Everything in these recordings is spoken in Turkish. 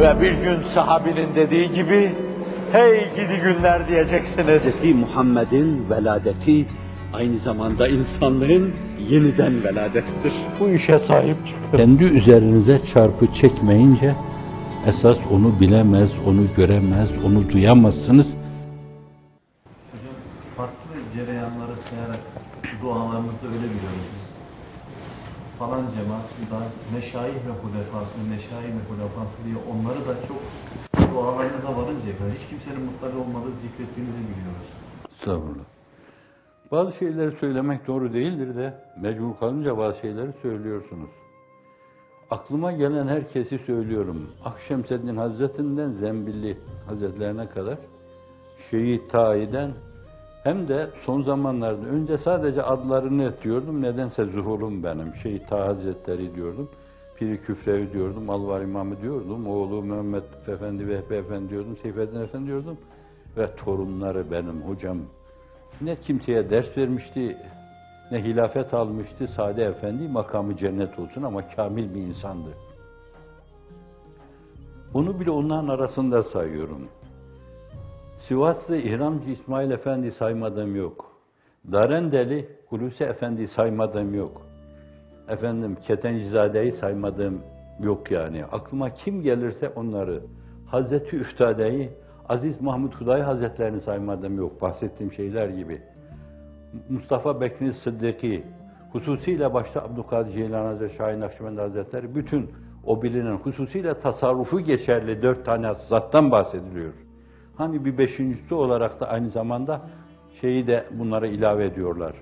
Ve bir gün sahabinin dediği gibi, hey gidi günler diyeceksiniz. Hz. Muhammed'in veladeti aynı zamanda insanlığın yeniden veladettir. Bu işe sahip çıkın. Kendi üzerinize çarpı çekmeyince esas onu bilemez, onu göremez, onu duyamazsınız. Hocam farklı cereyanları sayarak dualarımızda öyle biliyoruz Falan cemaat, meşayih ve hulefası, meşayih ve hulefası diye onları da çok dualarınıza varıncaya kadar hiç kimsenin mutlaka olmadığı zikrettiğinizi biliyoruz. Estağfurullah. Bazı şeyleri söylemek doğru değildir de mecbur kalınca bazı şeyleri söylüyorsunuz. Aklıma gelen herkesi söylüyorum. Akşemseddin Hazretinden Zembilli Hazretlerine kadar Şehit Tahi'den hem de son zamanlarda önce sadece adlarını diyordum. Nedense zuhurum benim. Şehit Tahi Hazretleri diyordum. Piri Küfrevi diyordum. Alvar İmamı diyordum. Oğlu Mehmet Efendi Vehbi Efendi diyordum. Seyfettin Efendi diyordum. Ve torunları benim hocam. Ne kimseye ders vermişti, ne hilafet almıştı. Sade Efendi makamı cennet olsun ama kamil bir insandı. Onu bile onların arasında sayıyorum. Sivaslı İhramcı İsmail Efendi saymadığım yok. Darendeli Hulusi Efendi saymadığım yok. Efendim Ketencizade'yi saymadığım yok yani. Aklıma kim gelirse onları. Hazreti Üftade'yi, Aziz Mahmud Hudayi Hazretlerini saymadığım yok. Bahsettiğim şeyler gibi. Mustafa Bekri Sıddık'ı, hususiyle başta Abdülkadir Ceylan Hazretleri, Şahin Nakşibendi Hazretleri, bütün o bilinen hususiyle tasarrufu geçerli dört tane zattan bahsediliyor. Hani bir beşincisi olarak da aynı zamanda şeyi de bunlara ilave ediyorlar.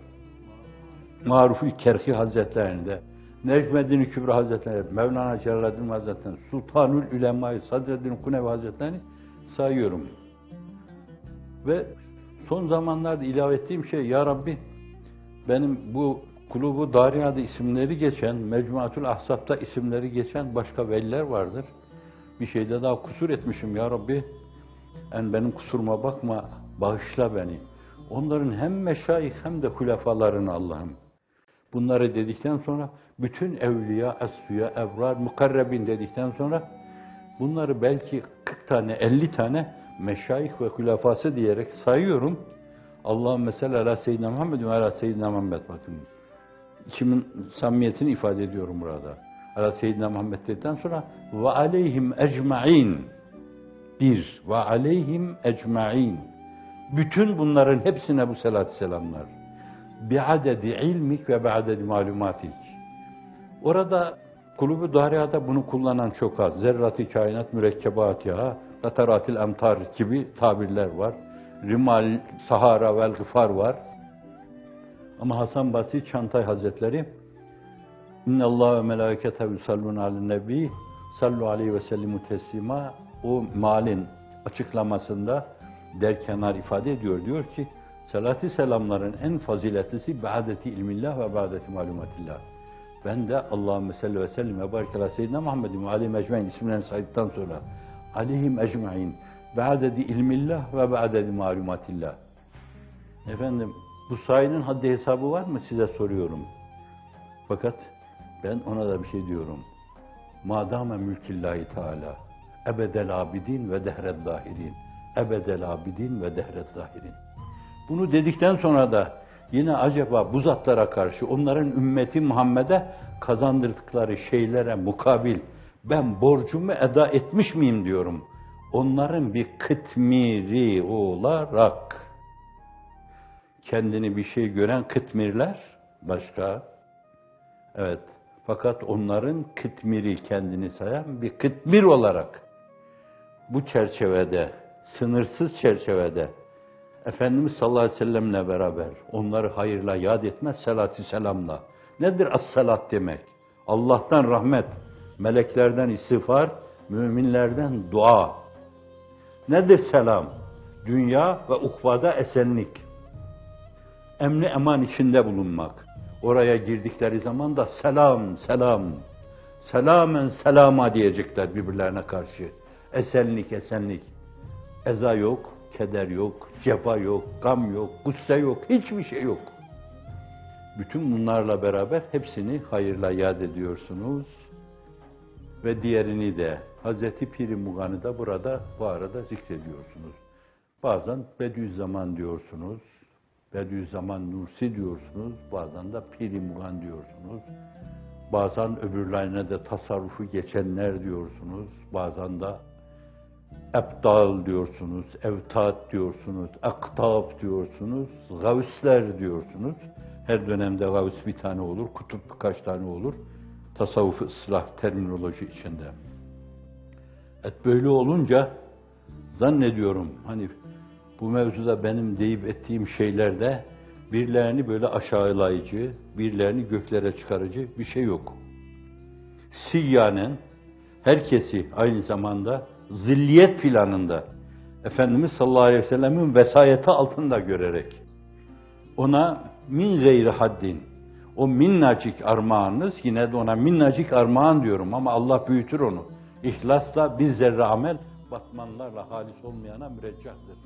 Maruf-ü Kerhi Hazretlerinde, Necmeddin Kübra Hazretleri, Mevlana Celaleddin Hazretleri, Sultanül Ülemâ-i Sadreddin Kunevi Hazretleri sayıyorum. Ve son zamanlarda ilave ettiğim şey, Ya Rabbi, benim bu kulubu Dariya'da isimleri geçen, Mecmuatul Ahsap'ta isimleri geçen başka veliler vardır. Bir şeyde daha kusur etmişim Ya Rabbi. En benim kusuruma bakma, bağışla beni. Onların hem meşayih hem de hulefalarını Allah'ım. Bunları dedikten sonra bütün evliya, asfiya, evrar, mukarrebin dedikten sonra bunları belki 40 tane, 50 tane meşayih ve hulefası diyerek sayıyorum. Allah'ım mesela ala seyyidina Muhammed ve ala seyyidina Muhammed bakın. İçimin samimiyetini ifade ediyorum burada. Ala seyyidina Muhammed dedikten sonra ve aleyhim ecma'in bir ve aleyhim ecma'in bütün bunların hepsine bu selat selamlar. Bi'adedi ilmik ve bi'adedi malumatik. Orada Kulübü Dariya'da bunu kullanan çok az. Zerrat-ı kainat mürekkebatiha, kataratil emtar gibi tabirler var. Rimal, Sahara vel Gıfar var. Ama Hasan Basri Çantay Hazretleri İnne Allah ve melâketehu yusallûn alen nebi sallu aleyhi ve sellimu teslima o malin açıklamasında derkenar ifade ediyor. Diyor ki salatü selamların en faziletlisi ba'deti ilmillah ve ba'deti malumatillah. Ben de Allahümme salli ve sellim ve barik ala seyyidina Muhammedin ve aleyhim ecmain isimlerini saydıktan sonra aleyhim ecmain ba'dedi ilmillah ve ba'dedi malumatillah. Efendim bu sayının haddi hesabı var mı size soruyorum. Fakat ben ona da bir şey diyorum. Madame mülkillahi teala ebedel abidin ve dehred dahirin. Ebedel abidin ve dehred dahirin. Bunu dedikten sonra da yine acaba bu zatlara karşı onların ümmeti Muhammed'e kazandırdıkları şeylere mukabil ben borcumu eda etmiş miyim diyorum. Onların bir kıtmiri olarak kendini bir şey gören kıtmirler başka. Evet. Fakat onların kıtmiri kendini sayan bir kıtmir olarak bu çerçevede, sınırsız çerçevede Efendimiz sallallahu aleyhi ve sellemle beraber onları hayırla yad etmez salatü selamla. Nedir as-salat demek? Allah'tan rahmet, meleklerden istiğfar, müminlerden dua. Nedir selam? Dünya ve ukvada esenlik. Emni eman içinde bulunmak. Oraya girdikleri zaman da selam, selam, selamen selama diyecekler birbirlerine karşı. Esenlik, esenlik. Eza yok, keder yok, cefa yok, gam yok, gusse yok, hiçbir şey yok. Bütün bunlarla beraber hepsini hayırla yad ediyorsunuz ve diğerini de Hazreti Piri Mugan'ı da burada bu arada zikrediyorsunuz. Bazen Bediüzzaman diyorsunuz, Bediüzzaman Nursi diyorsunuz, bazen de Piri Mugan diyorsunuz. Bazen öbürlerine de tasarrufu geçenler diyorsunuz, bazen de Ebdal diyorsunuz, evtat diyorsunuz, aktab diyorsunuz, gavüsler diyorsunuz. Her dönemde gavüs bir tane olur, kutup birkaç tane olur. Tasavvuf ıslah terminoloji içinde. Et böyle olunca zannediyorum hani bu mevzuda benim deyip ettiğim şeylerde birilerini böyle aşağılayıcı, birilerini göklere çıkarıcı bir şey yok. Siyyanen herkesi aynı zamanda zilliyet planında Efendimiz sallallahu aleyhi ve sellemin vesayeti altında görerek ona min gayri haddin o minnacık armağanınız yine de ona minnacık armağan diyorum ama Allah büyütür onu. İhlasla bir zerre amel batmanlarla halis olmayana müreccahtır.